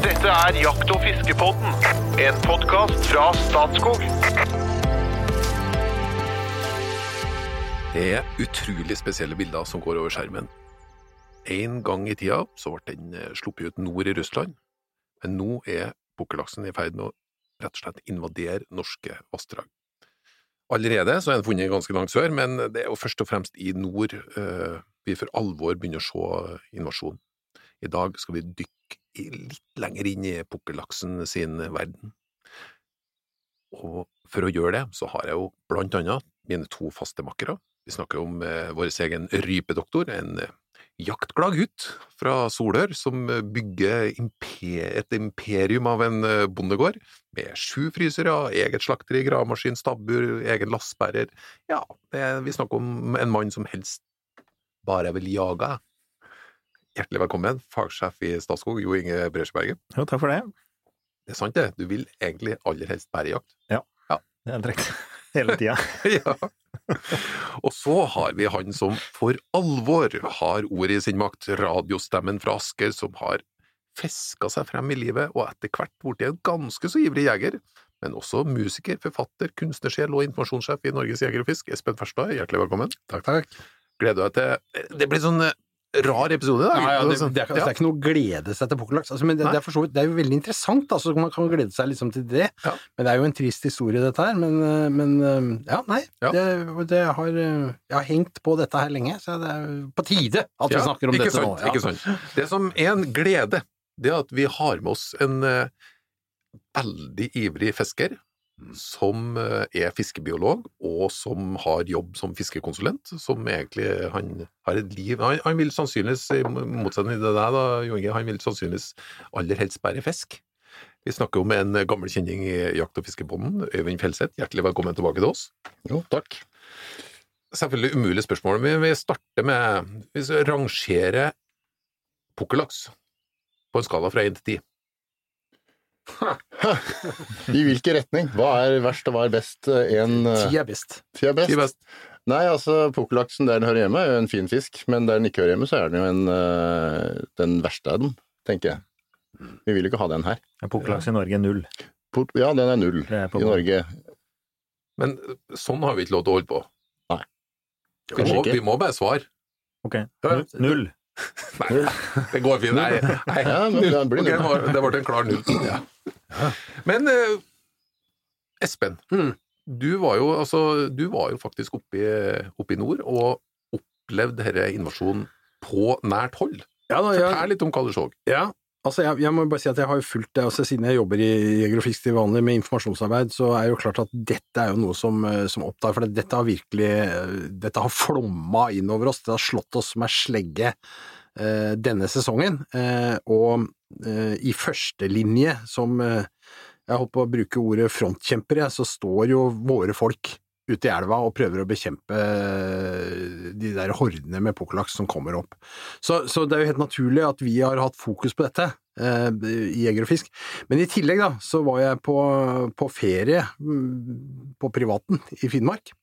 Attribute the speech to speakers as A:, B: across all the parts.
A: Dette er Jakt- og fiskepodden, en podkast fra Statskog.
B: Det er utrolig spesielle bilder som går over skjermen. En gang i tida så ble den eh, sluppet ut nord i Russland, men nå er pukkellaksen i ferd med å rett og slett invadere norske vassdrag. Allerede så er den funnet ganske langt sør, men det er jo først og fremst i nord eh, vi for alvor begynner å se invasjon. I dag skal vi dykke litt lenger inn i pukkellaksen sin verden. Og for å gjøre det, så har jeg jo blant annet mine to faste makkere. Vi snakker om eh, vår egen rypedoktor, en eh, jaktglad gutt fra Solør som bygger imper et imperium av en eh, bondegård, med sju frysere, eget slakteri, gravemaskin, stabbur, egen lastebærer. Ja, det, vi snakker om en mann som helst bare vil jage. Hjertelig velkommen, fagsjef i Statskog, Jo Inge Bresjeberget.
C: Jo, takk for det.
B: Det er sant, det. Du vil egentlig aller helst bære jakt.
C: Det er trekk Hele tida.
B: ja. Og så har vi han som for alvor har ordet i sin makt, radiostemmen fra Asker, som har fiska seg frem i livet og etter hvert blitt en ganske så ivrig jeger, men også musiker, forfatter, kunstnersjel og informasjonssjef i Norges Jeger og Fisk. Espen Ferstad, hjertelig velkommen.
D: Takk, takk.
B: Gleder du deg til Det blir sånn eh, rar episode i dag.
D: Ja, ja, det,
B: Altså,
D: det, er, det er ikke noe å glede seg til pukkellaks. Altså, men det, det, er for så vidt, det er jo veldig interessant, altså, man kan glede seg liksom til det.
B: Ja.
D: Men det er jo en trist historie, dette her. Men, eh, men eh, ja, nei.
B: Ja.
D: Det, det har, eh, jeg har hengt på dette her lenge, så det er på tide at vi snakker om dette
B: sant,
D: nå.
B: Ikke sant. Det som er en glede, det er at vi har med oss en uh, veldig ivrig fisker som eh, er fiskebiolog, og som har jobb som fiskekonsulent, som egentlig han har et liv Han, han vil sannsynligvis, i motsetning til deg da, Jo Inge, han vil sannsynligvis aller helst bære fisk. Vi snakker om en gammel kjenning i Jakt- og fiskebonden, Øyvind Fjellseth. Hjertelig velkommen tilbake til oss.
E: Jo, takk.
B: Selvfølgelig umulig spørsmål, men vi starter med Vi rangerer rangere pukkellaks på en skala fra 1 til 10.
E: I hvilken retning? Hva er verst og hva er best? En eh,
D: Ti er best.
E: ti er best?
B: Ti best.
E: Nei, altså, pukkellaksen der den hører hjemme, er jo en fin fisk, men der den ikke hører hjemme, så er den jo en, eh, den verste av dem, tenker jeg. Vi vil jo ikke ha den her.
C: Pukkellaks i Norge er null.
E: Port, Ja, den er null
C: er
E: i Norge.
B: Men sånn har vi ikke lov til å holde på.
E: Nei.
B: Vi må, vi må bare svare.
C: Ok. Null.
B: Nei, det går fint. Nei, nei.
E: Ja, det blir
B: Ok, det var- det ble en klar null. Ja. Men eh, Espen,
D: Mm.
B: du var jo, altså, du var jo faktisk oppe i, oppe i nord og opplevde denne invasjonen på nært hold.
D: Ja, da,
B: Fortell litt om hva du så.
D: Ja, altså jeg, jeg må bare si at jeg har jo fulgt det, altså siden jeg jobber i Jeger og Fisk til vanlig med informasjonsarbeid, så er det jo klart at dette er jo noe som, eh, som opptar, for dette har virkelig, eh, dette har flomma innover oss, det har slått oss er slegge eh, denne sesongen, eh, og eh, i første linje som, eh, jeg holdt på å bruke ordet frontkjempere, så står jo våre folk ute i elva og prøver å bekjempe eh, de der hordene med pukkellaks som kommer opp. Så, så det er jo helt naturlig at vi har hatt fokus på dette eh, i Jeger og Fisk. Men i tillegg da, så var jeg på, på ferie mm, på privaten i Finnmark.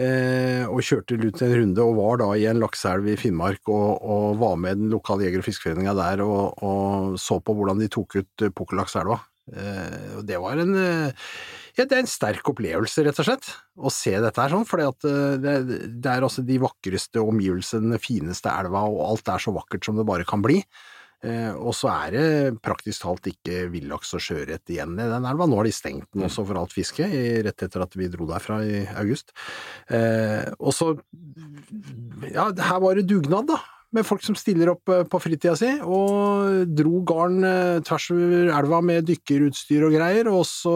D: Eh, og kjørte ut en runde og var da i en lakseelv i Finnmark og, og var med den lokale jeger- og fiskeforeninga der og, og så på hvordan de tok ut pukkellakselva. Eh, og det var en eh, ja, det er en sterk opplevelse, rett og slett, å se dette her sånn, for eh, det, det er altså de vakreste omgivelsene, den fineste elva, og alt er så vakkert som det bare kan bli. Og så er det praktisk talt ikke villaks og sjøørret igjen i den elva. Nå har de stengt den også for alt fiske, rett etter at vi dro derfra i august. Og så Ja, her var det dugnad, da. Med folk som stiller opp eh, på fritida si, og dro garn eh, tvers over elva med dykkerutstyr og greier, og så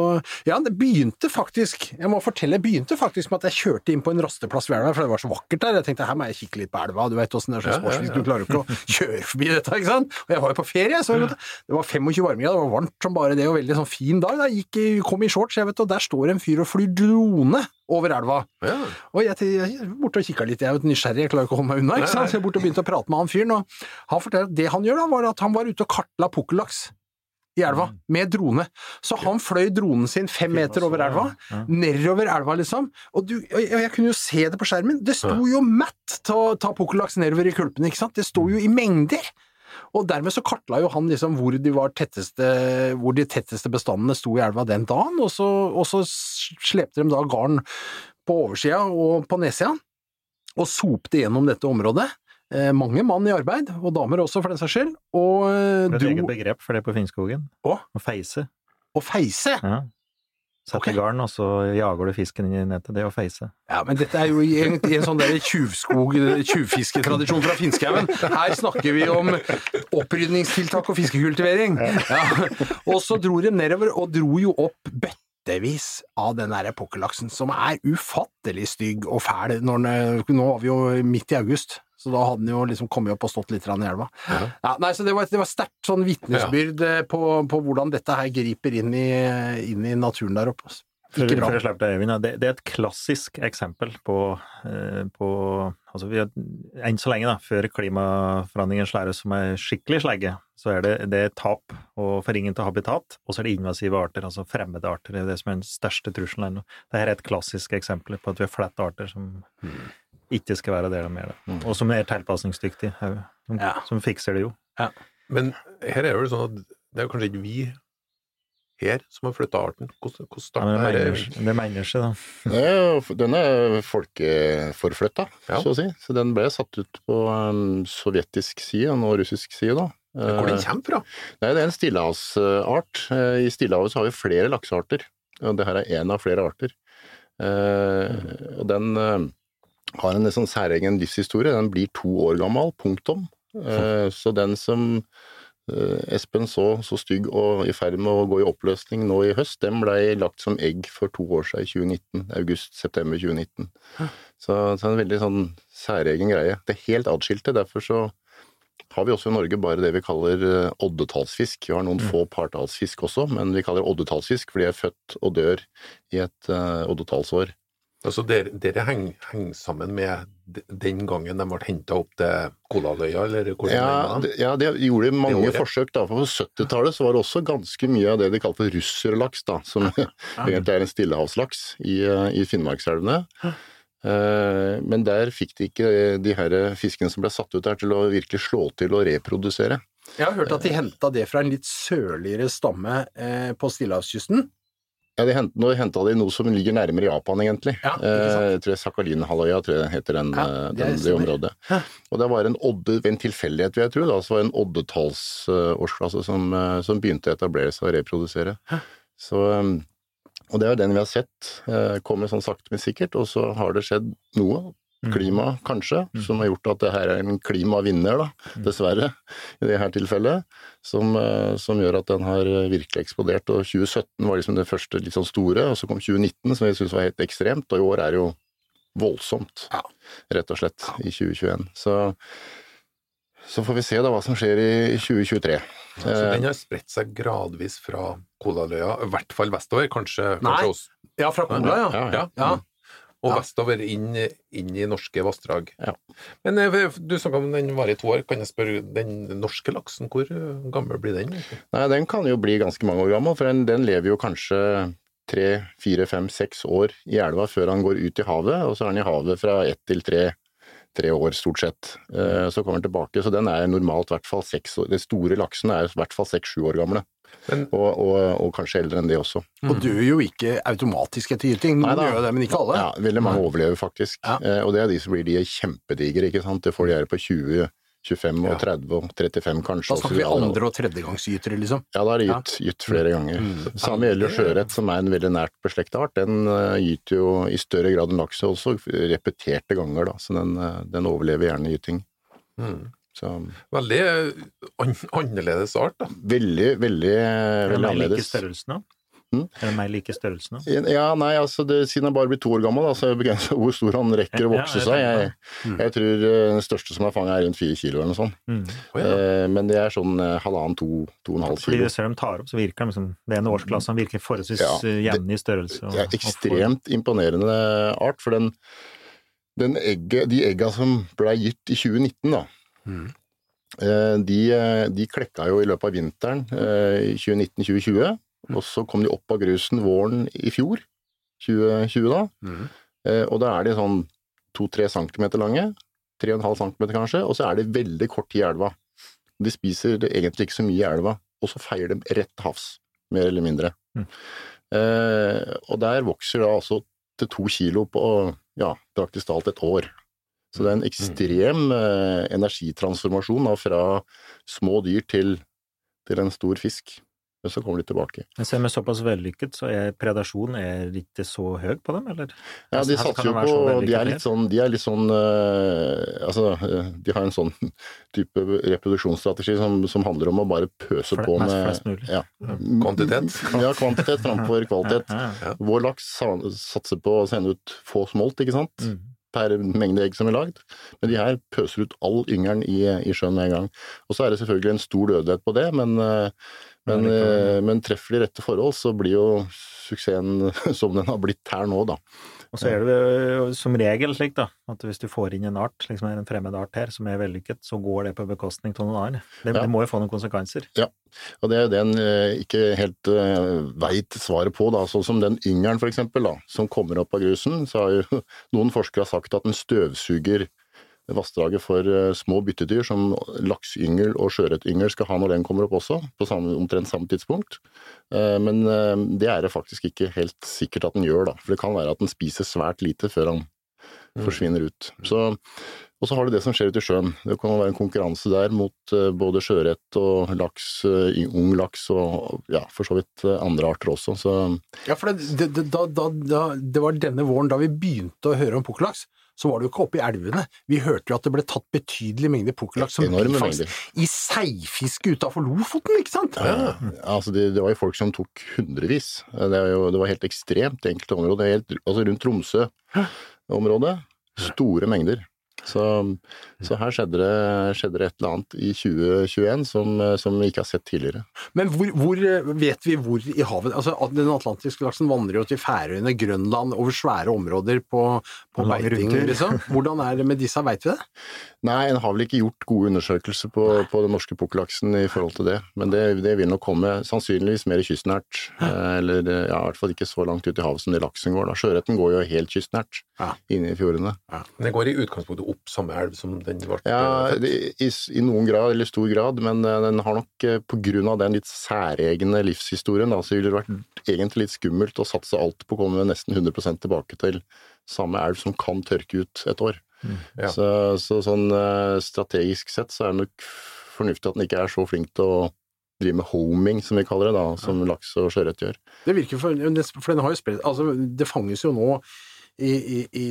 D: Ja, det begynte faktisk, jeg må fortelle, det begynte faktisk med at jeg kjørte inn på en rasteplass ved elva, for det var så vakkert der. Jeg tenkte her må jeg kikke litt på elva, du vet åssen det er så
B: sportslig,
D: du klarer jo ikke å kjøre forbi dette, ikke sant? Og jeg var jo på ferie, så det var 25 varmegrader, det var varmt som bare det, og veldig sånn fin dag. Jeg gikk, kom i shorts, jeg vet, og der står en fyr og flyr drone over elva.
B: Ja.
D: Og jeg, jeg borte og kikka litt, jeg er jo nysgjerrig, jeg klarer ikke å holde meg unna. ikke sant? Så jeg borte og begynte å prate med han fyren, og han forteller at det han gjør da, var at han var ute og kartla pukkellaks i elva, med drone. Så han fløy dronen sin fem meter over elva, nedover elva liksom, og, du, og jeg kunne jo se det på skjermen, det sto jo matt til å ta pukkellaks nedover i kulpene, ikke sant? Det sto jo i mengder. Og dermed så kartla jo han liksom hvor de, var tetteste, hvor de tetteste bestandene sto i elva den dagen, og så, og så slepte de da garn på oversida og på nedsida, og sopte gjennom dette området. Eh, mange mann i arbeid, og damer også for den saks skyld, og eh,
C: Det er et eget begrep for det på Finnskogen.
D: Å
C: feise.
D: Å feise.
C: Ja. Sette
D: okay.
C: garn, og så jager du fisken inn i nettet. Det er å feise.
D: Ja, men dette er jo i en, i en sånn der tjuvskog, tjuvfisketradisjon fra Finnskauen. Her snakker vi om opprydningstiltak og fiskekultivering. Ja. Og så dro de nedover, og dro jo opp bøttevis av den der pukkellaksen, som er ufattelig stygg og fæl. Den, nå var vi jo midt i august. Så da hadde han jo liksom kommet opp og stått litt i elva. Ja, nei, så Det var, det var sterkt sånn vitnesbyrd ja. på, på hvordan dette her griper inn i, inn i naturen der oppe. Ikke bra.
C: det, det er et klassisk eksempel på, eh, på altså vi har, Enn så lenge, da, før klimaforandringen slår som er skikkelig slegge, så er det, det er tap og forringing av habitat, og så er det invasive arter, altså fremmede arter. Det er det som er den største trusselen ennå. Dette er et klassisk eksempel på at vi har flette arter som ikke skal være del av er, Mm. og som er tilpasningsdyktig. Som,
D: Ja.
C: som fikser det jo.
B: Men her er det jo sånn at det er kanskje ikke vi her som har flytta arten. Hvordan, hvordan
C: Ja, det er
B: det?
C: menneske- det mennesket, da.
E: Det er Den er folkeforflytta,
B: Ja.
E: så å si. Så den ble satt ut på um, sovjetisk side, og nå russisk side, da.
B: Hvor den
E: Eh,
B: kommer fra?
E: Nei, det er en stillehavsart. Eh, I Stillehavet så har vi flere laksearter, og det her er én av flere arter. Eh, og den har en sånn særegen livshistorie. Den blir to år gammel, punktum. Eh, så den som eh, Espen så så stygg og i ferd med å gå i oppløsning nå i høst, den ble lagt som egg for to år siden, i 2019. August-september 2019. Så, så en veldig sånn særegen greie. Det er helt atskilte, derfor så har vi også i Norge bare det vi kaller eh, oddetallsfisk. Vi har noen få partallsfisk også, men vi kaller det oddetallsfisk fordi de er født og dør i et uh, oddetallsår.
B: Altså, dere, dere henger, henger sammen med den gangen de ble henta opp til Kolaløya, eller hvor
E: Ja,
B: de
E: det- ja, de gjorde mange
B: Det
E: forsøk. da, for På 70-tallet var det også ganske mye av det de kalte for russerlaks, da, som egentlig er en stillehavslaks i, i Finnmarkselvene. Eh, Men der fikk de ikke de her fiskene som ble satt ut der til å virkelig slå til og reprodusere.
D: Jeg har hørt at de henta det fra en litt sørligere stamme eh, på Stillehavskysten.
E: Ja, de hent, Nå henta de noe som ligger nærmere Japan, egentlig.
D: Ja.
E: Eh, jeg tror Sakhalin-halvøya tror jeg heter den,
D: Ja,
E: eh,
D: det
E: den, det
D: området.
E: området. Og det var en odde, en tilfeldighet, vil jeg tro, da, så var det en oddetallsårsklasse som, eh, som begynte å etablere seg og reprodusere. Så, og det er den vi har sett Kommer komme sånn sakte, men sikkert. Og så har det skjedd noe. Klima, kanskje, som har gjort at det her er en klimavinner, da, dessverre, i det her tilfellet. Som, eh, som gjør at den har eh, virkelig eksplodert. Og 2017 var liksom det første litt sånn store, og så kom 2019, som jeg syns var helt ekstremt. Og i år er det jo voldsomt, rett og slett, i 2021. Så, så får vi se da hva som skjer i 2023.
B: Så
E: Eh,
B: den har spredt seg gradvis fra Kolaløya, i hvert fall vestover, kanskje,
D: Nei.
B: kanskje oss.
D: Ja, fra Kola, ja.
E: Ja, ja.
D: ja.
B: Og
D: Ja.
B: vestover inn, inn i norske vassdrag.
E: Ja.
B: Men eh, du snakka om den var i to år. Kan jeg spørre, den norske laksen, hvor gammel blir den?
E: Nei, den kan jo bli ganske mange år gammel, for den, den lever jo kanskje tre, fire, fem, seks år i elva før han går ut i havet, og så er han i havet fra ett til tre, tre år, stort sett. Eh, Så kommer han tilbake, så den er normalt i hvert fall seks år. De store laksene er i hvert fall seks-sju år gamle,
B: Men
E: og, og, og kanskje eldre enn det også.
D: Og dør jo ikke automatisk etter gyting. Noen gjør det, men ikke alle.
E: Ja, veldig mange overlever faktisk.
D: Ja.
E: Eh, Og det er de som blir de kjempedigre, ikke sant. Det får de her på 20, 25 og 30 og 35 kanskje.
D: Da snakker vi andre- og tredjegangsgytere, liksom.
E: Ja, da er det gytt, gytt flere ganger.
D: Mm.
E: Samme gjelder sjøørret, som er en veldig nært beslekta art. Den uh, gyter jo i større grad enn laks også, repeterte ganger, da. Så den, eh, den overlever gjerne gyting.
B: mm.
E: Så
B: Veldig eh, an annerledes art, da.
E: veldig, veldig,
C: Er det
E: veldig
C: mer like
E: annerledes.
C: størrelsen da?
E: Mm.
C: Er det mer like størrelsen?
E: Ja, nei, altså det, siden han bare blir to år gammel, da, så er det begrenset hvor stor han rekker å
C: Ja,
E: vokse
C: jeg
E: seg. Jeg, jeg tror eh, den største som er fanget, er rundt fire kilo eller noe sånt.
C: Mm.
B: Ja.
E: Eh, Men det er sånn halvannen, to, to og en halv
C: Fordi
E: kilo.
C: du ser dem tar opp, så virker de liksom Det er en årsklasse som virker forholdsvis
E: Ja,
C: jevn i størrelse. og-
E: Det er ekstremt imponerende art, for den, den egge, de egga som ble gitt i 2019, da,
D: Mm.
E: eh, de, eh, de klekka jo i løpet av vinteren eh, 2019-2020, og så kom de opp av grusen våren i fjor, 2020 da,
D: Mm.
E: Og da er de sånn to-tre centimeter lange, tre og en halv centimeter kanskje, og så er de veldig kort tid i elva. De spiser egentlig ikke så mye i elva, og så feier de rett til havs, mer eller mindre.
C: Mm.
E: Eh, og der vokser da altså til to kilo på ja, praktisk talt et år. Så det er en ekstrem eh, energitransformasjon da, fra små dyr til, til en stor fisk. Men så kommer de tilbake.
C: Men selv med såpass vellykket, så er predasjonen er ikke så høy på dem, eller?
E: Ja, de
C: Altså,
E: satser jo på De er litt sånn, de er litt sånn eh, Altså, eh, de har en sånn type reproduksjonsstrategi som, som handler om å bare pøse på med
C: flest mulig.
E: Ja.
B: Kvantitet.
E: Ja, kvantitet framfor kvalitet.
C: Ja, ja.
E: Vår laks satser på å sende ut få smolt, ikke sant?
C: Mm.
E: Per mengde egg som er lagd. Men de her pøser ut all yngelen i, i sjøen med en gang. Og så er det selvfølgelig en stor dødelighet på det, men, eh, men,
C: Ja,
E: eh, men treffer de rette forhold, så blir jo suksessen som den har blitt her nå, da.
C: Og så er det jo som regel slik, da, at hvis du får inn en art, liksom en fremmed art her, som er vellykket, så går det på bekostning av noen annen. Det,
E: Ja.
C: det må jo få noen konsekvenser.
E: Og det er det en eh, ikke helt uh, veit svaret på, da. Sånn som den yngelen, da, som kommer opp av grusen, så har jo noen forskere sagt at den støvsuger vassdraget for eh, små byttedyr, som laksyngel og sjøørretyngel skal ha når den kommer opp også, på samme, omtrent samme tidspunkt. Eh, Men eh, det er det faktisk ikke helt sikkert at den gjør, da. For det kan være at den spiser svært lite før han forsvinner ut. Så, og så har du det som skjer ute i sjøen. Det kan være en konkurranse der mot eh, både sjøørret og laks, eh, ung laks og ja, for så vidt eh, andre arter også. Så
D: Ja, for det, det, det, da, da, det var denne våren da vi begynte å høre om pukkellaks, så var det jo ikke oppe i elvene. Vi hørte jo at det ble tatt betydelige mengder pukkellaks som bifangst i seifiske utafor Lofoten, ikke sant?
E: Ja, altså det, var jo folk som tok hundrevis. Det, jo, det var helt ekstremt i enkelte områder. Helt, altså rundt Tromsø-området, store mengder. Så, så her skjedde det, skjedde det et eller annet i 2021 som, som vi ikke har sett tidligere.
D: Men hvor, hvor eh, vet vi hvor i havet Altså, Den atlantiske laksen vandrer jo til Færøyene, Grønland, over svære områder på, på beiting, liksom. Hvordan er det med disse, veit vi det?
E: Nei, en har vel ikke gjort gode undersøkelser på, på den norske pukkellaksen i forhold til det. Men det, det vil nok komme sannsynligvis mer kystnært. eh, Eller ja, i hvert fall ikke så langt ut i havet som det laksen går. da. Sjøørreten går jo helt kystnært
D: Ja.
E: inne i fjordene.
B: Den går i utgangspunktet opp samme elv som den ble
E: Ja,
B: født.
E: i, i, noen grad, eller stor grad, men eh, den har nok eh, på grunn av den litt særegne livshistorien, da, så ville det vært egentlig litt skummelt å satse alt på å komme nesten 100% tilbake til samme elv som kan tørke ut et år.
B: Ja.
E: Så, så sånn eh, strategisk sett så er det nok fornuftig at den ikke er så flink til å drive med homing, som vi kaller det, da, som laks og sjøørret gjør.
D: Det virker for, for den har jo spredt Altså, det fanges jo nå i, i,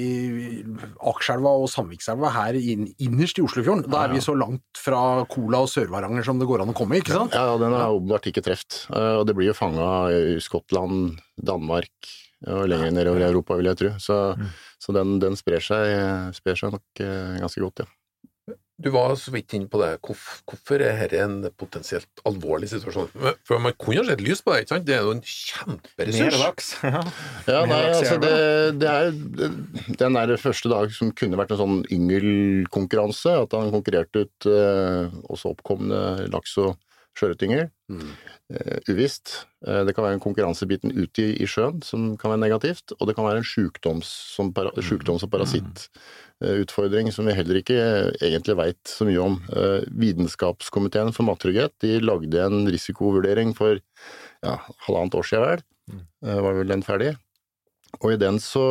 D: Akerselva og Sandvikselva her inn, innerst i Oslofjorden. Da er vi så langt fra Kola og Sør-Varanger som det går an å komme, ikke sant?
E: Ja, den er åpenbart ikke treft. Eh, Og det blir jo fanga i Skottland, Danmark og lenger nedover i Europa, vil jeg tro. Så, så den, den sprer, seg, sprer seg nok eh, ganske godt, ja.
B: Du var så vidt inne på det. Hvorfor er dette en potensielt alvorlig situasjon? For man kunne jo sett lys på det, ikke sant? Det er jo en kjemperessurs.
C: laks. Ja.
E: Ja, nei, altså det, det er Den der første dag som kunne vært en sånn yngelkonkurranse, at han konkurrerte ut eh, også oppkomne laks og sjøørretyngel. Eh, uvisst. Eh, det kan være en konkurransebiten ute i, i sjøen som kan være negativt, og det kan være en sjukdoms, som para, sjukdoms- og parasittutfordring som vi heller ikke egentlig veit så mye om. Eh, Vitenskapskomiteen for mattrygghet de lagde en risikovurdering for ja, halvannet år siden, vel. Eh, var vel den ferdig? Og i den så,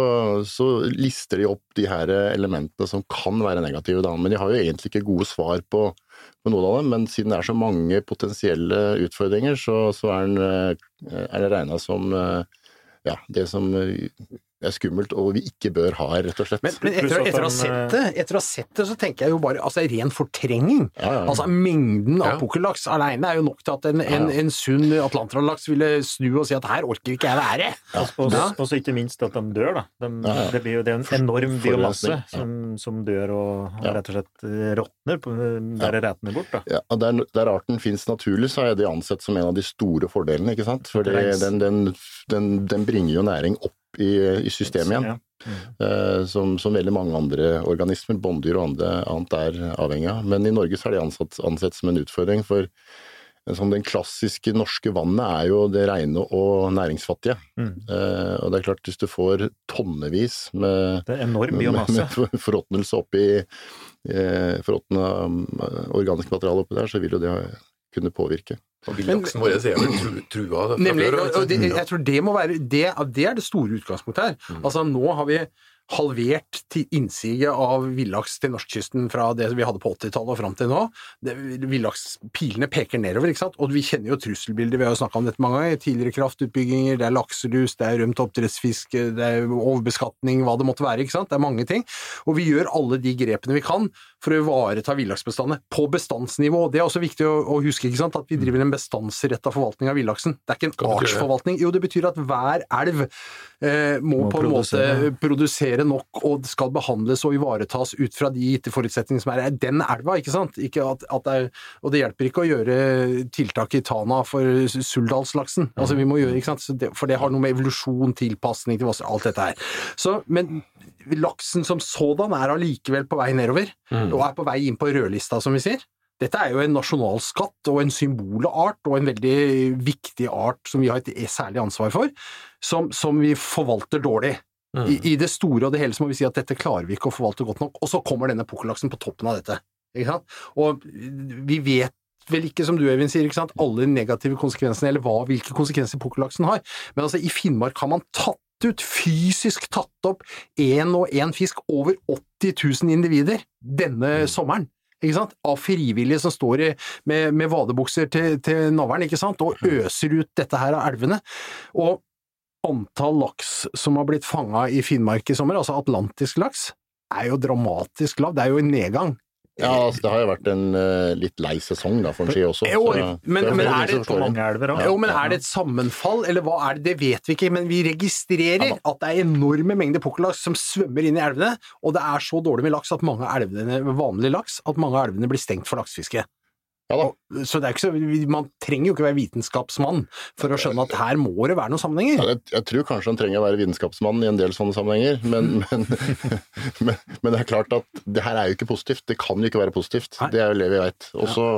E: så lister de opp de her elementene som kan være negative, da. Men de har jo egentlig ikke gode svar på, på noen av dem. Men siden det er så mange potensielle utfordringer, så, så er, den, eh, er det regna som eh, ja, det som eh, er skummelt og vi ikke bør ha, rett og slett.
D: Men, men etter, etter, å ha sett det, etter å ha sett det, så tenker jeg jo bare altså ren fortrenging.
E: ja, ja.
D: Altså Mengden av
B: Ja.
D: pukkellaks alene er jo nok til at en, en, en sunn atlanterlaks ville snu og si at her orker ikke jeg være.
C: Og
D: Ja.
C: og så ikke minst at de dør, da. De,
E: Ja, ja.
C: Det blir jo det er en enorm biomasse som, som dør og
E: Ja.
C: rett og slett eh, råtner, på- der det retene bort. da.
E: Ja, og der, der arten finnes naturlig, så er det ansett som en av de store fordelene, ikke sant? For den, den, den, den bringer jo næring opp i, i systemet igjen. Eh, som, som veldig mange andre organismer, bånddyr og andre, annet er avhengig av. Men i Norge så er det ansett, ansett som en utfordring, for som den klassiske norske vannet er jo det rene og næringsfattige.
C: Mm.
E: Eh, og det er klart, hvis du får tonnevis med,
C: Det er enorm
E: med,
C: biomasse.
E: med forråtnelse oppi eh, forråtna eh, organisk materiale oppi der, så vil jo det kunne påvirke.
B: Og villaksen vår er vel tru, trua
D: Nemlig,
B: før,
D: og det, jeg tror det må være det, det er det store utgangspunktet her.
B: Mm.
D: Altså Nå har vi halvert innsiget av villaks til norskkysten fra det vi hadde på 80-tallet og fram til nå. Villakspilene peker nedover, ikke sant. Og vi kjenner jo trusselbildet, vi har jo snakka om dette mange ganger. Tidligere kraftutbygginger, det er lakselus, det er rømt oppdrettsfisk, det er overbeskatning, hva det måtte være, ikke sant. Det er mange ting. Og vi gjør alle de grepene vi kan for å ivareta villaksbestandene på bestandsnivå. Det er også viktig å, å huske, ikke sant, at vi driver en bestandsretta forvaltning av villaksen. Det er ikke en artsforvaltning. Jo, det betyr at hver elv må,
C: Må
D: på en
C: produsere.
D: måte produsere nok og skal behandles og ivaretas ut fra de gitte forutsetningene som er er den elva, ikke sant? Ikke at, at det er, og det hjelper ikke å gjøre tiltak i Tana for Suldalslaksen. Altså vi må gjøre, ikke sant? Det, for det har noe med evolusjon, tilpasning til vassdrag, alt dette her. Så, men laksen som sådan er allikevel på vei nedover,
B: Mm.
D: og er på vei inn på rødlista, som vi sier. Dette er jo en nasjonalskatt og en symbolart og en veldig viktig art som vi har et særlig ansvar for, som, som vi forvalter dårlig.
B: Mm.
D: I, I det store og det hele så må vi si at dette klarer vi ikke å forvalte godt nok, og så kommer denne pukkellaksen på toppen av dette. Og vi vet vel ikke, som du Evin sier, ikke sant? alle negative konsekvensene, eller hva, hvilke konsekvenser pukkellaksen har, men altså i Finnmark har man tatt ut, fysisk tatt opp én og én fisk, over 80 000 individer, denne sommeren. Ikke sant? Av frivillige som står i, med, med vadebukser til, til navlen ikke sant? og øser ut dette her av elvene. Og antall laks som har blitt fanga i Finnmark i sommer, altså atlantisk laks, er jo dramatisk lav. Det er jo en nedgang.
E: Ja, altså, det har jo vært en uh, litt lei sesong da, for en ski også.
D: Jo,
E: så-
D: men-
E: så
D: men er det
C: elver.
D: Jo, men er det et sammenfall, eller hva er det? Det vet vi ikke, men vi registrerer at det er enorme mengder pukkellaks som svømmer inn i elvene, og det er så dårlig med laks at mange elvene, vanlig laks, at mange av elvene blir stengt for laksefiske.
E: Ja.
D: Så det er ikke så, man trenger jo ikke være vitenskapsmann for å skjønne at her må det være noen
E: Ja,
D: sammenhenger.
E: jeg, jeg tror kanskje han trenger å være vitenskapsmann i en del sånne sammenhenger, men, men, men, men det er klart at det her er jo ikke positivt. Det kan jo ikke være positivt.
D: Nei.
E: Det er jo det vi veit. Og så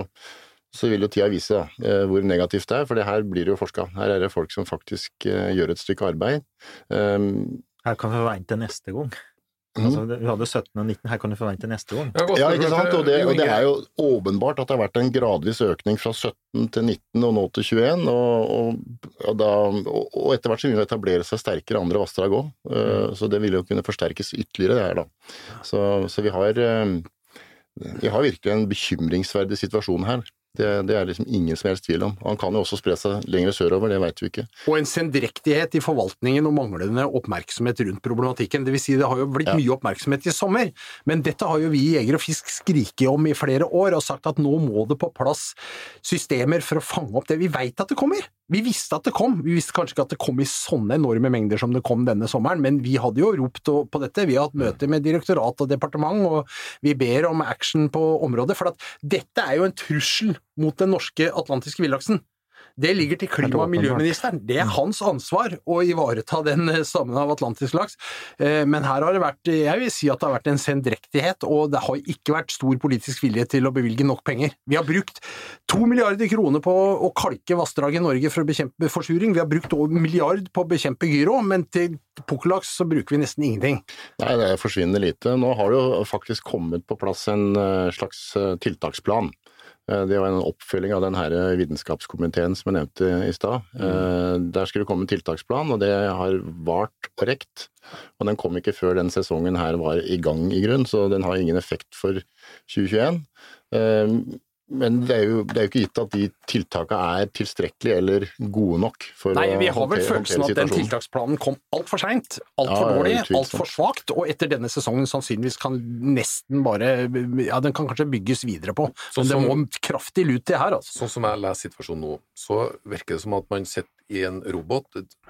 E: så vil jo tida vise eh, hvor negativt det er, for det her blir det jo forska. Her er det folk som faktisk eh, gjør et stykke arbeid. Um,
C: Her kan vi vente neste gang.
E: Mhm.
C: Altså, vi hadde 17 og 19, her kan du forvente neste gang.
B: Ja,
E: ikke sant? Og det, og det er jo åpenbart at det har vært en gradvis økning fra 17 til 19 og nå til 21. Og, og, og, da, og, etter hvert så vil det etablere seg sterkere andre vassdrag òg. Så det vil jo kunne forsterkes ytterligere, det her da. Så, så vi har eh, vi har virkelig en bekymringsverdig situasjon her. Det, det er liksom ingen som helst tvil om. Han kan jo også spre seg lenger sørover, det veit vi ikke.
D: Og en sendrektighet i forvaltningen og manglende oppmerksomhet rundt problematikken. Det vil si, det har jo blitt
E: Ja.
D: mye oppmerksomhet i sommer, men dette har jo vi i Jeger og Fisk skriket om i flere år, og sagt at nå må det på plass systemer for å fange opp det. Vi veit at det kommer! Vi visste at det kom. Vi visste kanskje ikke at det kom i sånne enorme mengder som det kom denne sommeren, men vi hadde jo ropt på dette. Vi har hatt møter med direktorat og departement, og vi ber om action på området. For at dette er jo en trussel mot den norske atlantiske villaksen. Det ligger til klima- og miljøministeren. Det er hans ansvar å ivareta den eh, stammen av atlantisk laks. Eh, Men her har det vært, jeg vil si at det har vært en sendrektighet, og det har ikke vært stor politisk vilje til å bevilge nok penger. Vi har brukt to milliarder kroner på å kalke vassdrag i Norge for å bekjempe forsuring. Vi har brukt over milliard på å bekjempe gyro, men til pukkellaks så bruker vi nesten ingenting.
E: Nei, det forsvinner lite. Nå har det jo faktisk kommet på plass en eh, slags tiltaksplan. Eh, Det var en oppfølging av den her vitenskapskomiteen som jeg nevnte i stad. Mm. Der skulle det komme en tiltaksplan, og det har vart og rekt. Og den kom ikke før den sesongen her var i gang i grunn, så den har ingen effekt for 2021. Men det er jo, det er jo ikke gitt at de tiltakene er tilstrekkelige eller gode nok for
D: Nei,
E: å
D: vi har vel følelsen at den tiltaksplanen kom altfor seint, altfor
E: Ja,
D: dårlig, altfor svakt, og etter denne sesongen sannsynligvis kan nesten bare Ja, den kan kanskje bygges videre på, men det må kraftig lut til her, altså.
B: Sånn som jeg leser situasjonen nå, så virker det som at man sitter i en robåt,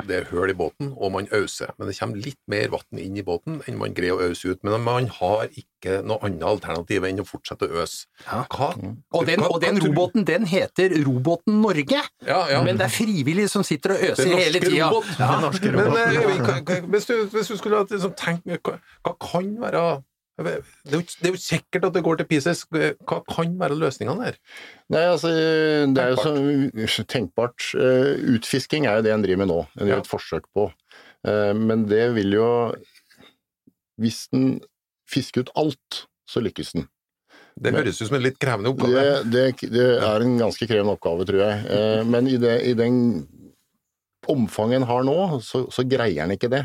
B: det er hull i båten, og man øser. Men det kommer litt mer vann inn i båten enn man greier å øse ut. Men man har ikke noe annet alternativ enn å fortsette å øse.
D: Ja.
B: Hva?
D: Og den, og den robåten, den heter Robåten Norge,
B: Ja, ja.
D: men det er frivillige som sitter og øser hele tida.
B: robåt.
D: Ja.
B: Men eh, Øyvind, hva- hva- hvis, du, hvis du skulle liksom tenkt hva, hva kan være Det er jo det er jo sikkert at det går til pieces. Hva kan være løsningene der?
E: Nei, altså, det er jo så tenkbart. Eh, Utfisking er jo det en driver med nå. En gjør
B: Ja.
E: et forsøk på. Eh, Men det vil jo Hvis den fisker ut alt, så lykkes den.
B: Det høres ut som en litt krevende oppgave.
E: det, det er en ganske krevende oppgave, tror jeg. Eh, Men i, det, i den omfanget en har nå, så, så greier en ikke det.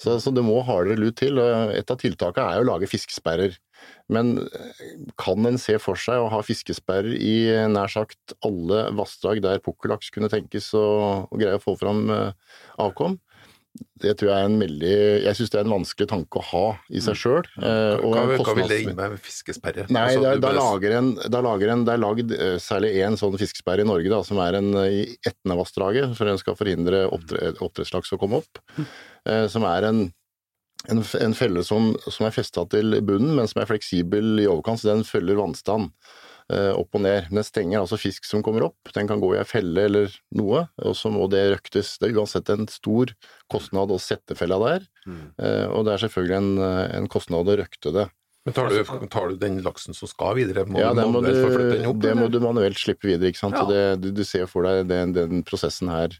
E: Så, så det må hardere lut til. Et av tiltakene er å lage fiskesperrer. Men eh, kan en se for seg å ha fiskesperrer i eh, nær sagt alle vassdrag der pukkellaks kunne tenkes å, å greie å få fram eh, avkom? Det tror jeg er en veldig Jeg syns det er en vanskelig tanke å ha i seg sjøl.
B: Hva, hva vil det innebære med fiskesperre?
E: Nei,
B: Altså, du
E: lager en, lager en, det er lagd eh, særlig én sånn fiskesperre i Norge, da, som er en eh, i Etnevassdraget, for den skal forhindre oppdre- oppdrettslaks å komme opp. Eh, som er en, en, en felle som, som er festa til bunnen, men som er fleksibel i overkant, så den følger vannstand opp og ned. Den stenger altså fisk som kommer opp, den kan gå i ei felle eller noe, og så må det røktes. Det er uansett en stor kostnad å sette fella der, mm. og det er selvfølgelig en, eh, en kostnad å røkte det.
B: Men tar du, tar du den laksen som skal videre? Må
E: ja,
B: du
E: må
B: manuelt
E: du,
B: den opp?
E: det må du manuelt slippe videre, ikke sant.
B: Ja.
E: Så det, du, du ser for deg den, den prosessen her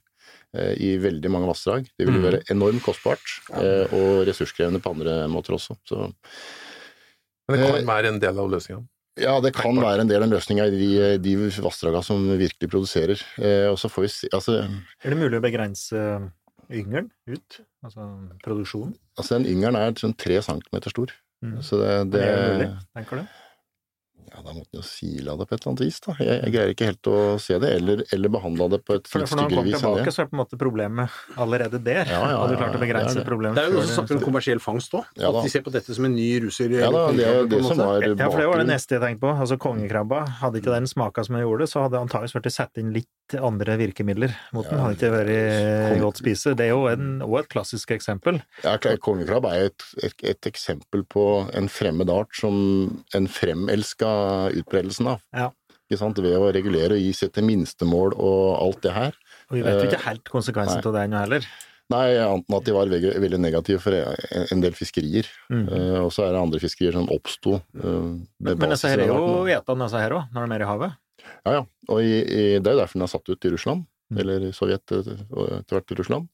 E: eh, i veldig mange vassdrag. Det vil
B: Mm.
E: være enormt kostbart, eh, og ressurskrevende på andre måter også. Så
B: Men det
E: Eh,
B: kan være en del av løsninga.
E: Ja, det kan være en del av løsninga i de, de vassdraga som virkelig produserer. Eh, og så får vi se Altså,
C: Er det mulig å begrense yngelen ut? Altså produksjonen?
E: altså den yngelen er sånn tre centimeter stor.
C: Mm.
E: Så det, det,
C: er det mulig, tenker du?
E: Ja, da måtte han jo sila det på et eller annet vis, da. Jeg, jeg greier ikke helt å se det. Eller, eller behandla det på et
C: styggere
E: vis.
C: for når han kom tilbake,
E: det.
C: så er på en måte problemet allerede der.
E: Ja, ja,
C: Hadde du klart å begrense
E: det er det.
C: problemet
D: Det er jo også snakk om kommersiell fangst òg.
E: Ja,
D: at de ser på dette som en ny ruser.
E: Ja da, det er jo det som var
C: Ja, for det var det neste jeg tenkte på. Altså Kongekrabba, hadde ikke den smaka som den gjorde, så hadde antakeligvis vært satt inn litt andre virkemidler mot den. Hadde ikke vært godt spise. Det er jo en, også et klassisk eksempel.
E: Ja, klar, Kongekrabb er et, et, et eksempel på en fremmed art som en fremelska utbredelsen av.
C: Ja.
E: Ikke sant? Ved å regulere og gi seg til minstemål og alt det her.
C: Og vi vet jo
E: Eh,
C: ikke helt konsekvensen av det ennå heller.
E: Nei, annet enn at de var veldig, negative for en, del fiskerier.
C: Mm.
E: Uh, og så er det andre fiskerier som oppsto. Uh,
C: Men, men disse her er jo
E: arten,
C: etende, disse her òg, når de er i havet.
E: Ja, ja. Og i, i, det er jo derfor den er satt ut i Russland.
C: Mm.
E: Eller i Sovjet eh, etter hvert i Russland.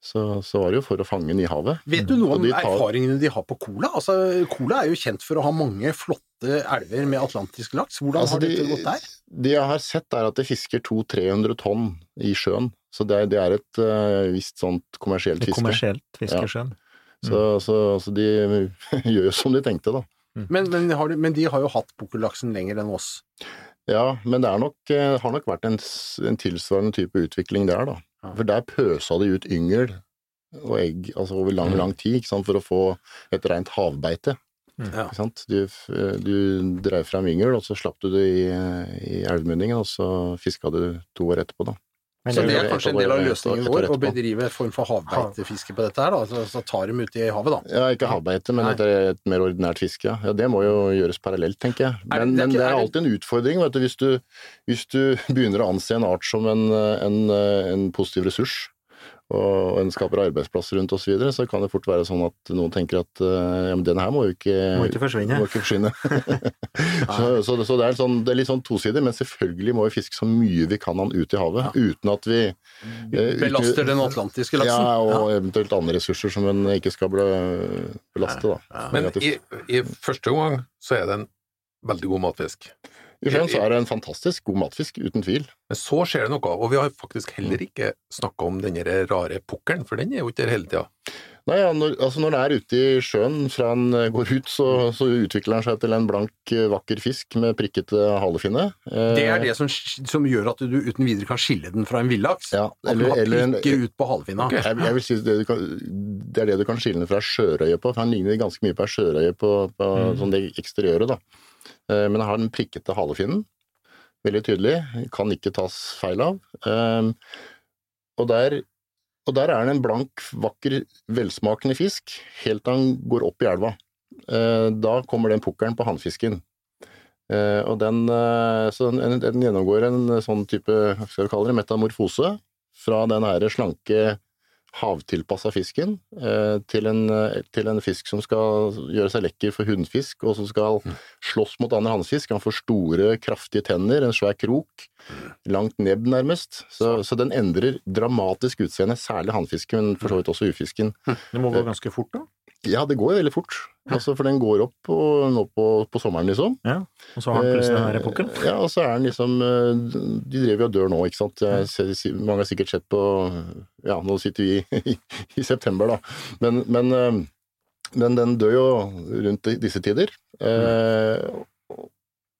E: Så, så var det jo for å fange den i havet.
D: Vet du noe om
E: de tar-
D: erfaringene de har på Cola? Altså, Cola er jo kjent for å ha mange flotte elver med atlantisk laks. Hvordan
E: Altså,
D: har dette
E: de-
D: gått der?
E: Det jeg har sett er at de fisker 200-300 tonn i sjøen. Så det er, det er et uh, visst sånt kommersielt
C: Det er
E: fiske.
C: kommersielt fiskeskjønn.
E: Så, så, så de gjør jo som de tenkte, da.
D: Men, men, har de, men de har jo hatt pukkellaksen lenger enn oss.
E: Ja, men det er nok, eh, har nok vært en, en tilsvarende type utvikling der, da.
D: Ja.
E: For der pøsa de ut yngel og egg altså over lang,
B: Mm.
E: lang tid ikke sant? for å få et rent havbeite.
D: Ja.
E: Ikke sant? Du, du drev fram yngel, og så slapp du det i, i elvemunningen, og så fiska du to år etterpå, da.
D: Så
C: det er
D: kanskje en del av løsningen vår, å bedrive en form for havbeitefiske på dette her, da. Så, så tar dem ut i havet, da.
E: Ja, ikke havbeite, men et, et mer ordinært fiske. Ja. det må jo gjøres parallelt, tenker jeg. Men
D: det er
E: men det er alltid en utfordring, vet du. Hvis du, hvis du begynner å anse en art som en, en, en positiv ressurs, og en skaper arbeidsplasser rundt osv., så, videre, så kan det fort være sånn at noen tenker at eh, ja, men den her må jo ikke,
C: Må ikke forsvinne.
E: Må ikke forsvinne. så, så, det- så det, er sånn, det er litt sånn tosidig, men selvfølgelig må vi fiske så mye vi kan han ut i havet, uten at vi eh, uten-
D: Belaster den atlantiske laksen.
E: Ja, og eventuelt andre ressurser som en ikke skal bela- belaste, da.
B: Men i, i første omgang så er det en veldig god matfisk.
E: I så er det en fantastisk god matfisk, uten tvil.
B: Men så skjer det noe, og vi har faktisk heller ikke snakka om den rare pukkelen, for den er jo ikke der hele tida.
E: Nei, ja, når, altså når den er ute i sjøen, fra den eh, går ut, så, så utvikler den seg til en blank, eh, vakker fisk med prikkete halefinne. Eh,
D: Det er det som, som gjør at du uten videre kan skille den fra en villaks.
E: Ja,
D: At du har prikker ut på halefinna.
B: Okay.
E: jeg, jeg vil si det, du kan, det er det du kan skille den fra sjørøye på, for den ligner ganske mye på ei sjørøye på, på sånn det eksteriøret, da. Eh, Men har den prikkete halefinnen, veldig tydelig, kan ikke tas feil av. Eh, Og der, og der er den en blank, vakker, velsmakende fisk, helt til han går opp i elva. Eh, Da kommer den pukkelen på hannfisken. Eh, Og den, den, den gjennomgår en sånn type, skal vi kalle det, metamorfose, fra den her slanke havtilpassa fisken eh, til, en, eh, til en fisk som skal gjøre seg lekker for hunnfisk, og som skal slåss mot andre hannfisk. Han får store, kraftige tenner, en svær krok, langt nebb nærmest. Så, så den endrer dramatisk utseende, særlig hannfisken, men for så vidt også ufisken.
C: Det må gå ganske fort, da.
E: Ja, det går jo veldig fort, altså, for den går opp og, nå på, på sommeren, liksom.
C: Ja. Og så har han plutselig denne her epoken.
E: Eh, Ja, og så er den liksom eh, De driver jo og dør nå, ikke sant. Jeg ser, mange har sikkert sett på Ja, nå sitter vi i, i september, da. Men, men, eh, men den dør jo rundt disse tider. Eh,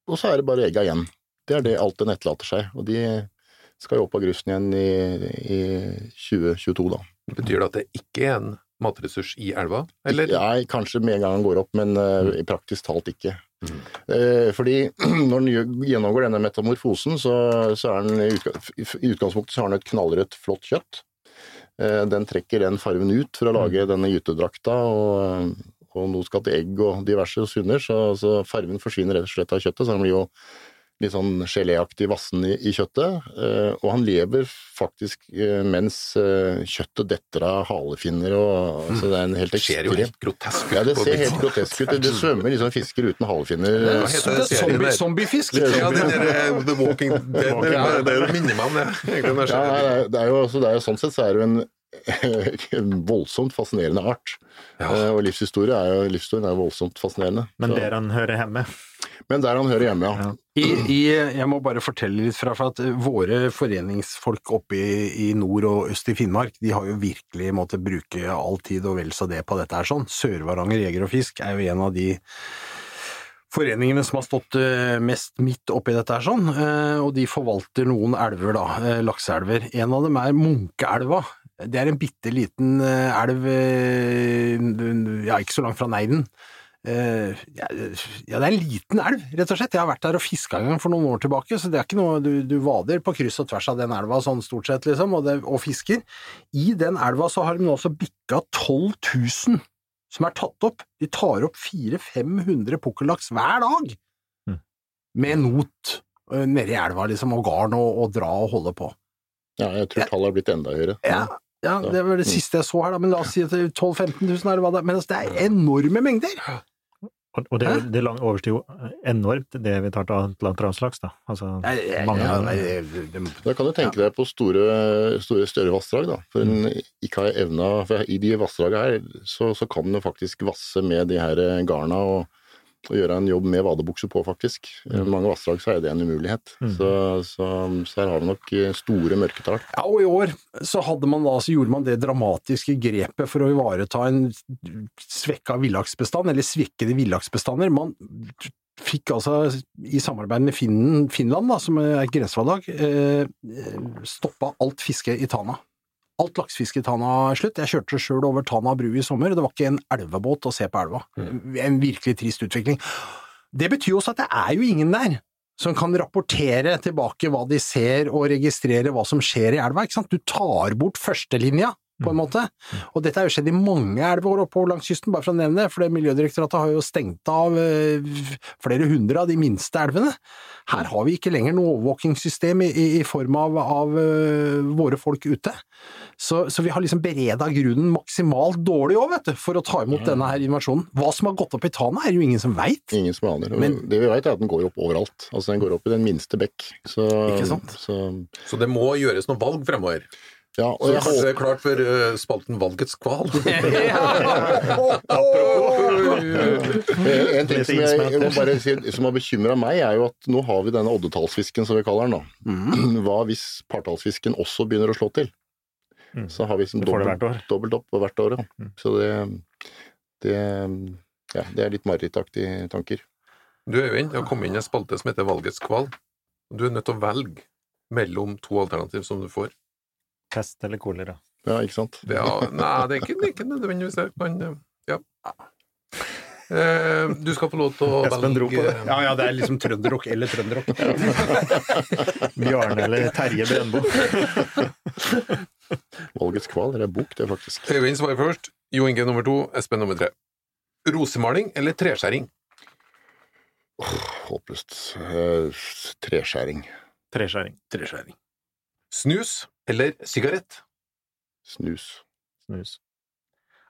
E: og så er det bare egga igjen. Det er det alt den etterlater seg. Og de skal jo opp av grusen igjen i, i 2022, da.
B: Betyr det at det ikke er en matressurs i elva, eller?
E: Nei, kanskje med en gang den går opp, men uh, i praktisk talt ikke. Eh, fordi når den gjennomgår denne metamorfosen, så, så er den i, utgangspunktet så har den et knallrødt, flott kjøtt. Eh, den trekker den farven ut for å lage denne gytedrakta, og, og nå skal til egg og diverse sunner, så, så farven forsvinner rett og slett av kjøttet, så den blir jo litt sånn geléaktig vassen i, i kjøttet. Eh, og han lever faktisk eh, mens eh, kjøttet detter av halefinner og altså, Det er en helt
B: Det ser jo helt grotesk ut.
E: ja, det ser helt grotesk ut. Det svømmer liksom fisker uten halefinner.
B: Det er
D: Zombie, zombiefisk!
B: Ja, det der eh, The Walking Dead, det, det, det minner meg om det. det.
E: det er- det er jo, så det er jo sånn sett så er det jo en en voldsomt fascinerende art.
B: Ja.
E: Eh, Og livshistorie er jo, livshistorien er voldsomt fascinerende.
C: Men der han hører hjemme.
E: men der han hører hjemme, ja.
C: Ja.
D: I, i, jeg må bare fortelle litt fra, for at eh, våre foreningsfolk oppe i, i nord og øst i Finnmark, de har jo virkelig måttet bruke all tid og vel så det på dette her sånn. Sør-Varanger Jeger og Fisk er jo en av de foreningene som har stått eh, mest midt oppi dette her sånn, og de forvalter noen elver da, lakseelver. En av dem er Munkeelva. Det er en bitte liten eh, elv, eh, ja, ikke så langt fra Neiden. Eh, ja, ja, det er en liten elv, rett og slett. Jeg har vært der og fiska en gang for noen år tilbake, så det er ikke noe du, du vader på kryss og tvers av den elva sånn stort sett, liksom, og, det, og fisker. I den elva så har de nå også bikka 12 000 som er tatt opp. De tar opp 400-500 pukkellaks hver dag
C: Mm.
D: med not nede nedi elva, liksom, og garn og, og dra og holde på.
E: ja. Jeg tror tallet har blitt enda høyere.
D: Ja, ja, det var det siste jeg så her, da, men la oss si at det er 12 000-15 000, eller hva det er. Men altså, det er enorme mengder!
C: Og, det, det overstiger jo enormt det vi tar til atlanterhavslaks, da. Altså, mange
D: ja,
C: nei,
D: det- det-
E: Da kan du tenke deg på store, store større vassdrag, da. For en ikke har evna For i de vassdraga her, så, så kan du faktisk vasse med de her garna og, og gjøre en jobb med vadebukse på, faktisk. I Mange vassdrag så er det en umulighet.
C: Mm.
E: Så, så, så her har vi nok eh, store mørketall.
D: Ja, og i år så, hadde man da, så gjorde man det dramatiske grepet for å ivareta en svekka villaksbestand, eller svekkede villaksbestander. Man fikk altså, i samarbeid med Finland, da, som er et grensevallag, eh, stoppa alt fiske i Tana. Alt laksefiske i Tana slutt. Jeg kjørte sjøl over Tana bru i sommer, det var ikke en elvebåt å se på elva. En virkelig trist utvikling. Det betyr også at det er jo ingen der som kan rapportere tilbake hva de ser og registrere hva som skjer i elva. Du tar bort førstelinja, på en måte. Og dette har jo skjedd i mange elver oppover langs kysten, bare for å nevne det, for Miljødirektoratet har jo stengt av eh, flere hundre av de minste elvene. Her har vi ikke lenger noe overvåkingssystem i, i, i form av, av eh, våre folk ute. Så, så vi har liksom bereda grunnen maksimalt dårlig òg, vet du, for å ta imot denne her invasjonen. Hva som har gått opp i Tana, er jo ingen som veit.
E: Ingen som aner.
D: Men-
E: det vi vet er at den går opp overalt. Altså Den går opp i den minste bekk. Så,
D: Ikke sant?
E: Så,
B: Så det må gjøres noe valg fremover.
E: Ja, og
B: Så
E: jeg
B: kanskje det er klart for eh, spalten Valgets kval.
E: En ting
C: Litt
E: som jeg, jeg må bare si, som har bekymra meg, er jo at nå har vi denne oddetallsfisken, som vi kaller den. da.
C: Mm.
E: Hva hvis partallsfisken også begynner å slå til?
C: Mm.
E: Så har vi liksom
C: Du får det
E: dobbelt,
C: hvert år.
E: dobbelt opp på hvert år. Ja.
C: Mm.
E: Så det, det, ja, det er litt marerittaktige tanker.
B: Du Øyvind, det har kommet inn en spalte som heter Valgets kval. Du er nødt til å velge mellom to alternativ som du får.
C: Pest eller kolera.
E: Ja, ikke sant?
B: Er, nei, det er ikke, det er ikke nødvendigvis det, men ja. Eh, du skal få lov til å
C: Espen dro på det.
D: Ja, ja, det er liksom trønderrock eller trønderrock.
C: Bjarne eller Terje Brøndbo.
E: Valgets kval, det er bok, det, faktisk.
B: Øyvind svarer først, Jo Inge nummer to, Espen nummer tre. Rosemaling eller treskjæring?
E: Håpløst. Eh, treskjæring.
C: Treskjæring.
D: Treskjæring.
B: Snus eller sigarett?
E: Snus.
C: snus.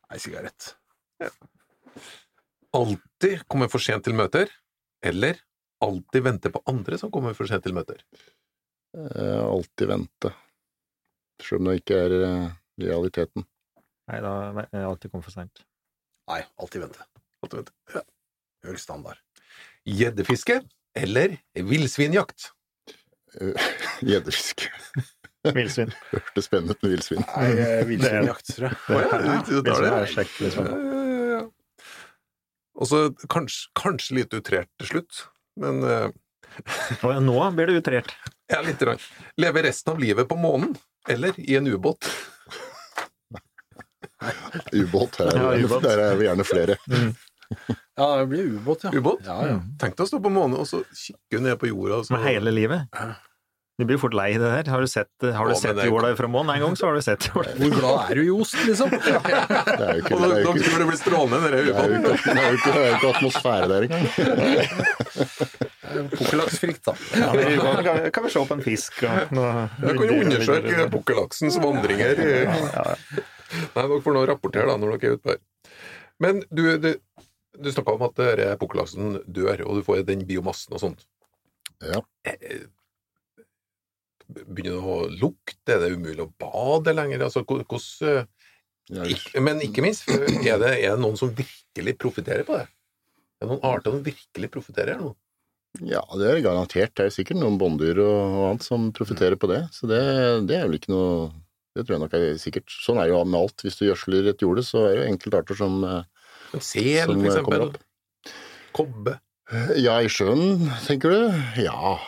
D: Nei, sigarett.
B: Alltid komme for sent til møter, eller alltid vente på andre som kommer for sent til møter.
E: Eh, alltid vente. Selv om det ikke er eh, realiteten.
C: Nei, da jeg alltid komme for seint.
D: Nei, alltid vente.
B: Alltid vente. Ja.
D: Høy standard.
B: Gjeddefiske eller villsvinjakt?
E: Eh, Gjeddefiske.
C: Villsvin.
E: Hørtes spennende ut med villsvin.
D: Villsvinjakt, tror jeg.
B: Ja, det?
C: Er kjekt, liksom.
B: Ja, ja, ja. Og så kanskje, kanskje litt utrert til slutt, men eh,
C: Og nå blir det utrert.
B: ja, lite grann. Leve resten av livet på månen, eller i en ubåt.
E: Ubåt. Her,
C: Ja,
E: er-
C: ubåt.
E: der er vi gjerne flere.
D: Ja, det blir ubåt, ja.
B: Ubåt?
D: Ja, ja.
B: Tenk deg å stå på månen, og så kikke ned på jorda. Og så...
C: Med hele livet. Du blir fort lei det der. Har du sett, har du
B: Å,
C: sett jorda fra månen en gang, så har du sett jorda.
D: Hvor glad er du i ost, liksom?
E: Det er jo ikke,
B: Og
E: det
B: da, du det blir strålende,
E: er jo
B: ubåten.
E: ikke, det er jo ikke, det er jo ikke atmosfære der ikke.
D: Pukkelaksfritt, da.
C: Ja, men kan, kan, vi se på en fisk og noe
B: Du kan jo undersøke pukkellaksens vandringer. Nei, dere får nå rapportere da, når dere er ute her. Men du, du, du snakka om at pukkellaksen dør, og du får den biomassen og sånt.
E: Ja.
B: Eh, Begynner det å lukte? Er det umulig å bade lenger? Altså, hvor- hvordan Ikke- Men ikke minst, er det, er det noen som virkelig profitterer på det? Er det noen arter som virkelig profitterer her nå?
E: Ja, det er garantert. Det er sikkert noen bånddyr og, og annet som profitterer på det. Så det, det er vel ikke noe Det tror jeg nok er sikkert. Sånn er jo med alt. Hvis du gjødsler et jorde, så er det jo enkeltarter som, eh,
B: En sel,
E: som
B: for
E: eh,
B: eksempel? Kobbe?
E: Ja, i sjøen, tenker du? Ja.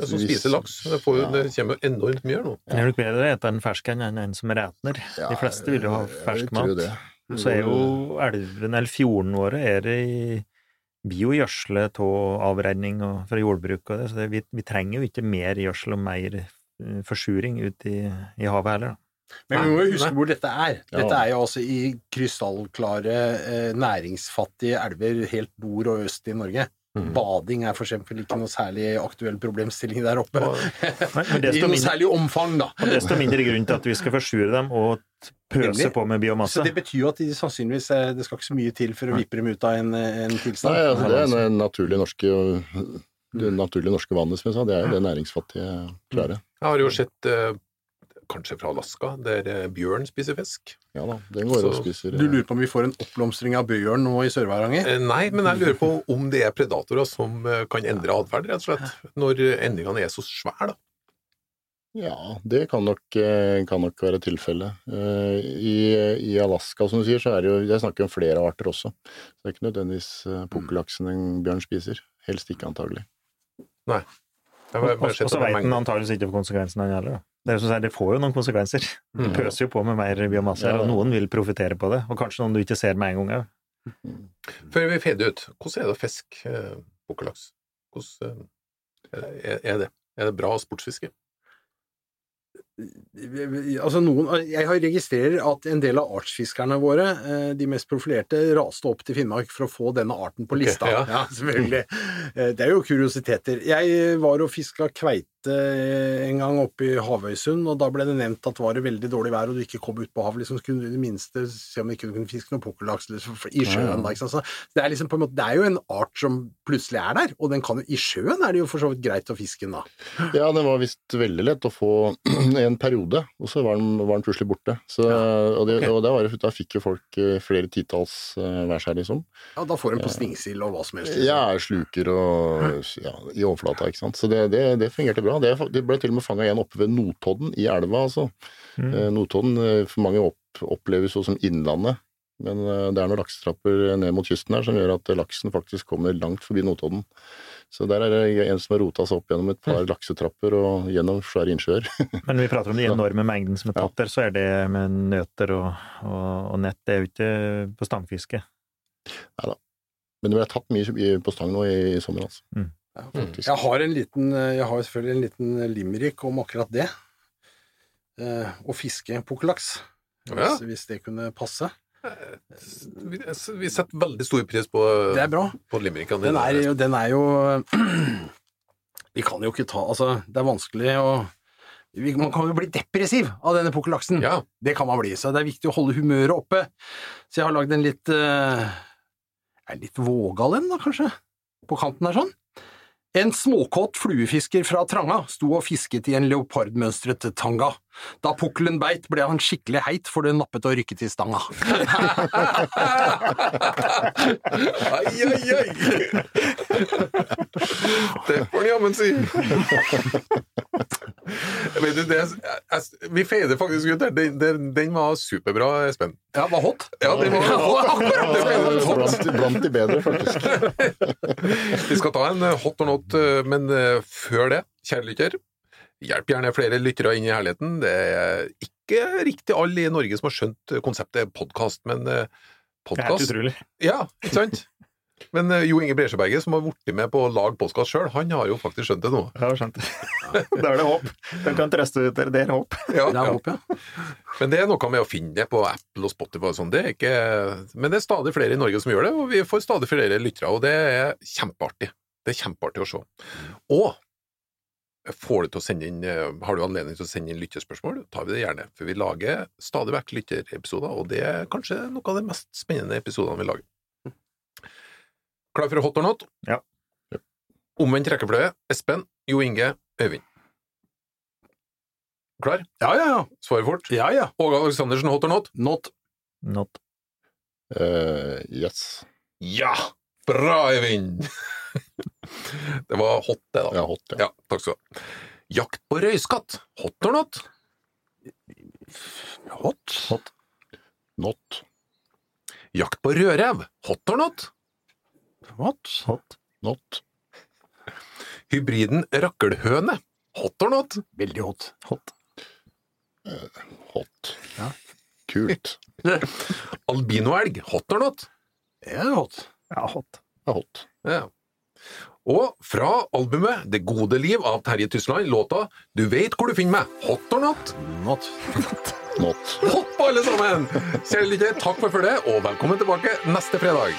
B: Ja, som spiser laks. Det, får,
E: Ja.
B: det kommer jo enormt mye her nå.
C: Det er nok bedre å ete en fersk enn en som retner. De fleste vil jo ha fersk mat. Så er jo elven eller fjorden våre er det i biogjødsle av avrenning og fra jordbruk og det, så det, vi, vi trenger jo ikke mer gjødsel og mer eh, forsuring ut i, i havet heller. da.
D: Men vi må jo huske hvor dette er. Dette er jo altså i krystallklare, eh, næringsfattige elver helt nord og øst i Norge.
B: Mhm.
D: Bading er eksempel ikke noe særlig aktuell problemstilling der oppe.
B: Og-
C: Nei,
D: I noe
C: mindre,
D: særlig omfang, da.
C: og desto mindre grunn til at vi skal forsure dem og pøse
D: Nemlig.
C: på med biomasse.
D: Så det betyr jo at de sannsynligvis eh, Det skal ikke så mye til for å vippe dem ut av en, eh, en tilstand.
E: Nei, altså, det er det naturlige norske det naturlige norske vannet, som jeg sa. Det er jo det næringsfattige klare.
B: Jeg har jo sett, eh, kanskje fra Alaska, der eh, bjørn spiser fisk.
E: Ja da, den går og spiser
D: Du lurer på om vi får en oppblomstring av bjørn nå i Sør-Varanger?
B: Eh, Nei, men jeg lurer på om det er predatorer som eh, kan endre atferd, rett og slett. Når endringene er så svære, da.
E: Ja, det kan nok, kan nok være tilfellet. I, I Alaska, som du sier, så er det jo Jeg snakker om flere arter også. Så det er ikke nødvendigvis eh, pukkellaksen en bjørn spiser. Helst ikke, antagelig.
B: Nei.
C: Og, så
B: veit det
C: en
B: mengder.
C: antakeligvis ikke konsekvensene han heller. Det er det får jo noen konsekvenser. Du
B: Mm.
C: pøser jo på med mer biomasse, ja,
E: Ja,
C: og noen vil profitere på det. Og kanskje noen du ikke ser med en gang òg.
B: Før vi fader ut, hvordan er det å fiske eh, pukkellaks? Hvordan eh, er, er det? Er det bra sportsfiske?
D: Altså noen, jeg har registrerer at en del av artsfiskerne våre, eh, de mest profilerte, raste opp til Finnmark for å få denne arten på
B: lista.
D: lista.
B: ja.
D: ja. selvfølgelig. Eh, Det er jo kuriositeter. Jeg var og fiska kveite en gang oppe i Havøysund, og da ble det nevnt at var det veldig dårlig vær og du ikke kom ut på havet, liksom, så kunne du i det minste se om du ikke kunne fiske noe pukkellaks i sjøen. Da, ikke sant? Så det, er liksom på en måte, det er jo en art som plutselig er der, og den kan jo, i sjøen er det jo for så vidt greit å fiske den da.
E: Ja, det var visst veldig lett å få i en periode, og så var den, var den plutselig borte. Så, og det,
B: okay.
E: og da, var da fikk jo folk eh, flere titalls eh, hver seg, liksom.
D: Ja, da får den på stingsild og hva som helst. liksom.
E: Ja, sluker og ja, i overflata, ikke sant. Så det, det, det fungerte bra. Det, det ble til og med fanga igjen oppe ved Notodden, i elva, altså.
C: Mm.
E: Eh, Notodden eh, for mange opp, oppleves jo som innlandet, men eh, det er noen laksetrapper ned mot kysten her som gjør at laksen faktisk kommer langt forbi Notodden. Så der er det en som har rota seg opp gjennom et par laksetrapper og gjennom svære innsjøer.
C: Men vi prater om de enorme mengdene som er tatt der, så er det med nøter og, og, og nett. Det er jo ikke på stangfiske.
E: Men det ble tatt mye på stang nå i, i sommer, altså.
D: Ja. Jeg har, en liten, jeg har selvfølgelig en liten limerick om akkurat det. Eh, å fiske pukkellaks,
B: Ja.
D: hvis, hvis det kunne passe.
B: Vi, vi setter veldig stor pris på,
D: Det er bra.
B: på limerickene
D: Den er
B: dine.
D: den er jo Vi kan jo ikke ta Altså, det er vanskelig å vi- Man kan jo bli depressiv av denne pukkellaksen.
B: Ja.
D: Det kan man bli, så det er viktig å holde humøret oppe. Så jeg har lagd en litt uh, litt vågal en, da, kanskje? På kanten her sånn. En småkåt fluefisker fra Tranga sto og fisket i en leopardmønstret tanga. Da pukkelen beit, ble han skikkelig heit, for det nappet og rykket i stanga.
B: Ai, ai, ai! Det får han jammen si. Vet du, det, jeg, vi feider faktisk ut der. Den, den, den var superbra, Espen.
D: Ja, var hot.
B: Ja, den var akkurat det feider hot.
E: Blant, blant de bedre, faktisk.
B: Vi skal ta en eh, hot or not, eh, men eh, før det, kjære lytter, hjelp gjerne flere lyttere inn i herligheten. Det er ikke riktig alle i Norge som har skjønt konseptet podkast, men
C: Det er helt utrolig.
B: Ja, ikke sant? Men eh, Jo Inge Bresjeberget, som har blitt med på å lage podkast sjøl, han har jo faktisk skjønt det nå.
C: Jeg har skjønt det. Da er det håp. De kan trøste dere. Det er håp.
B: Ja,
D: Det er håp, ja.
B: Men det er noe med å finne det på Apple og Spotify og sånn. Det er ikke Men det er stadig flere i Norge som gjør det, og vi får stadig flere lyttere, og det er kjempeartig. Det er kjempeartig å se. Og får du til å sende inn eh, Har du anledning til å sende inn lyttespørsmål, tar vi det gjerne. For vi lager stadig vekk lytterepisoder, og det er kanskje noe av de mest spennende episodene vi lager. Klar for hot or not?
C: Ja.
B: Omvendt rekkefløye. Espen, Jo Inge, Øyvind. Klar?
D: Ja, ja, ja.
B: Svar fort.
D: Ja, ja.
B: Åge Aleksandersen, hot or not?
D: Not.
C: Not.
E: Uh, yes.
B: Ja! Bra, Øyvind! Det var hot, det, da.
E: Ja, hot, ja.
B: Ja, takk skal du ha. Jakt på røyskatt, hot or not?
D: Hot.
C: Hot.
E: Not.
B: Jakt på rødrev, hot or not?
D: What?
C: Hot.
E: Not.
B: Hybriden rakkelhøne, hot or not?
D: Veldig hot.
C: Hot.
E: Hot.
D: Ja.
E: Kult.
B: Albinoelg, hot or not?
D: Det er hot.
C: Ja, hot.
E: Ja, hot.
B: Ja. Og fra albumet Det gode liv av Terje Tysland, låta Du vet hvor du finner meg, hot or not?
D: Not.
E: Not.
B: Hopp, alle sammen! Kjære lytter, takk for følget, og velkommen tilbake neste fredag.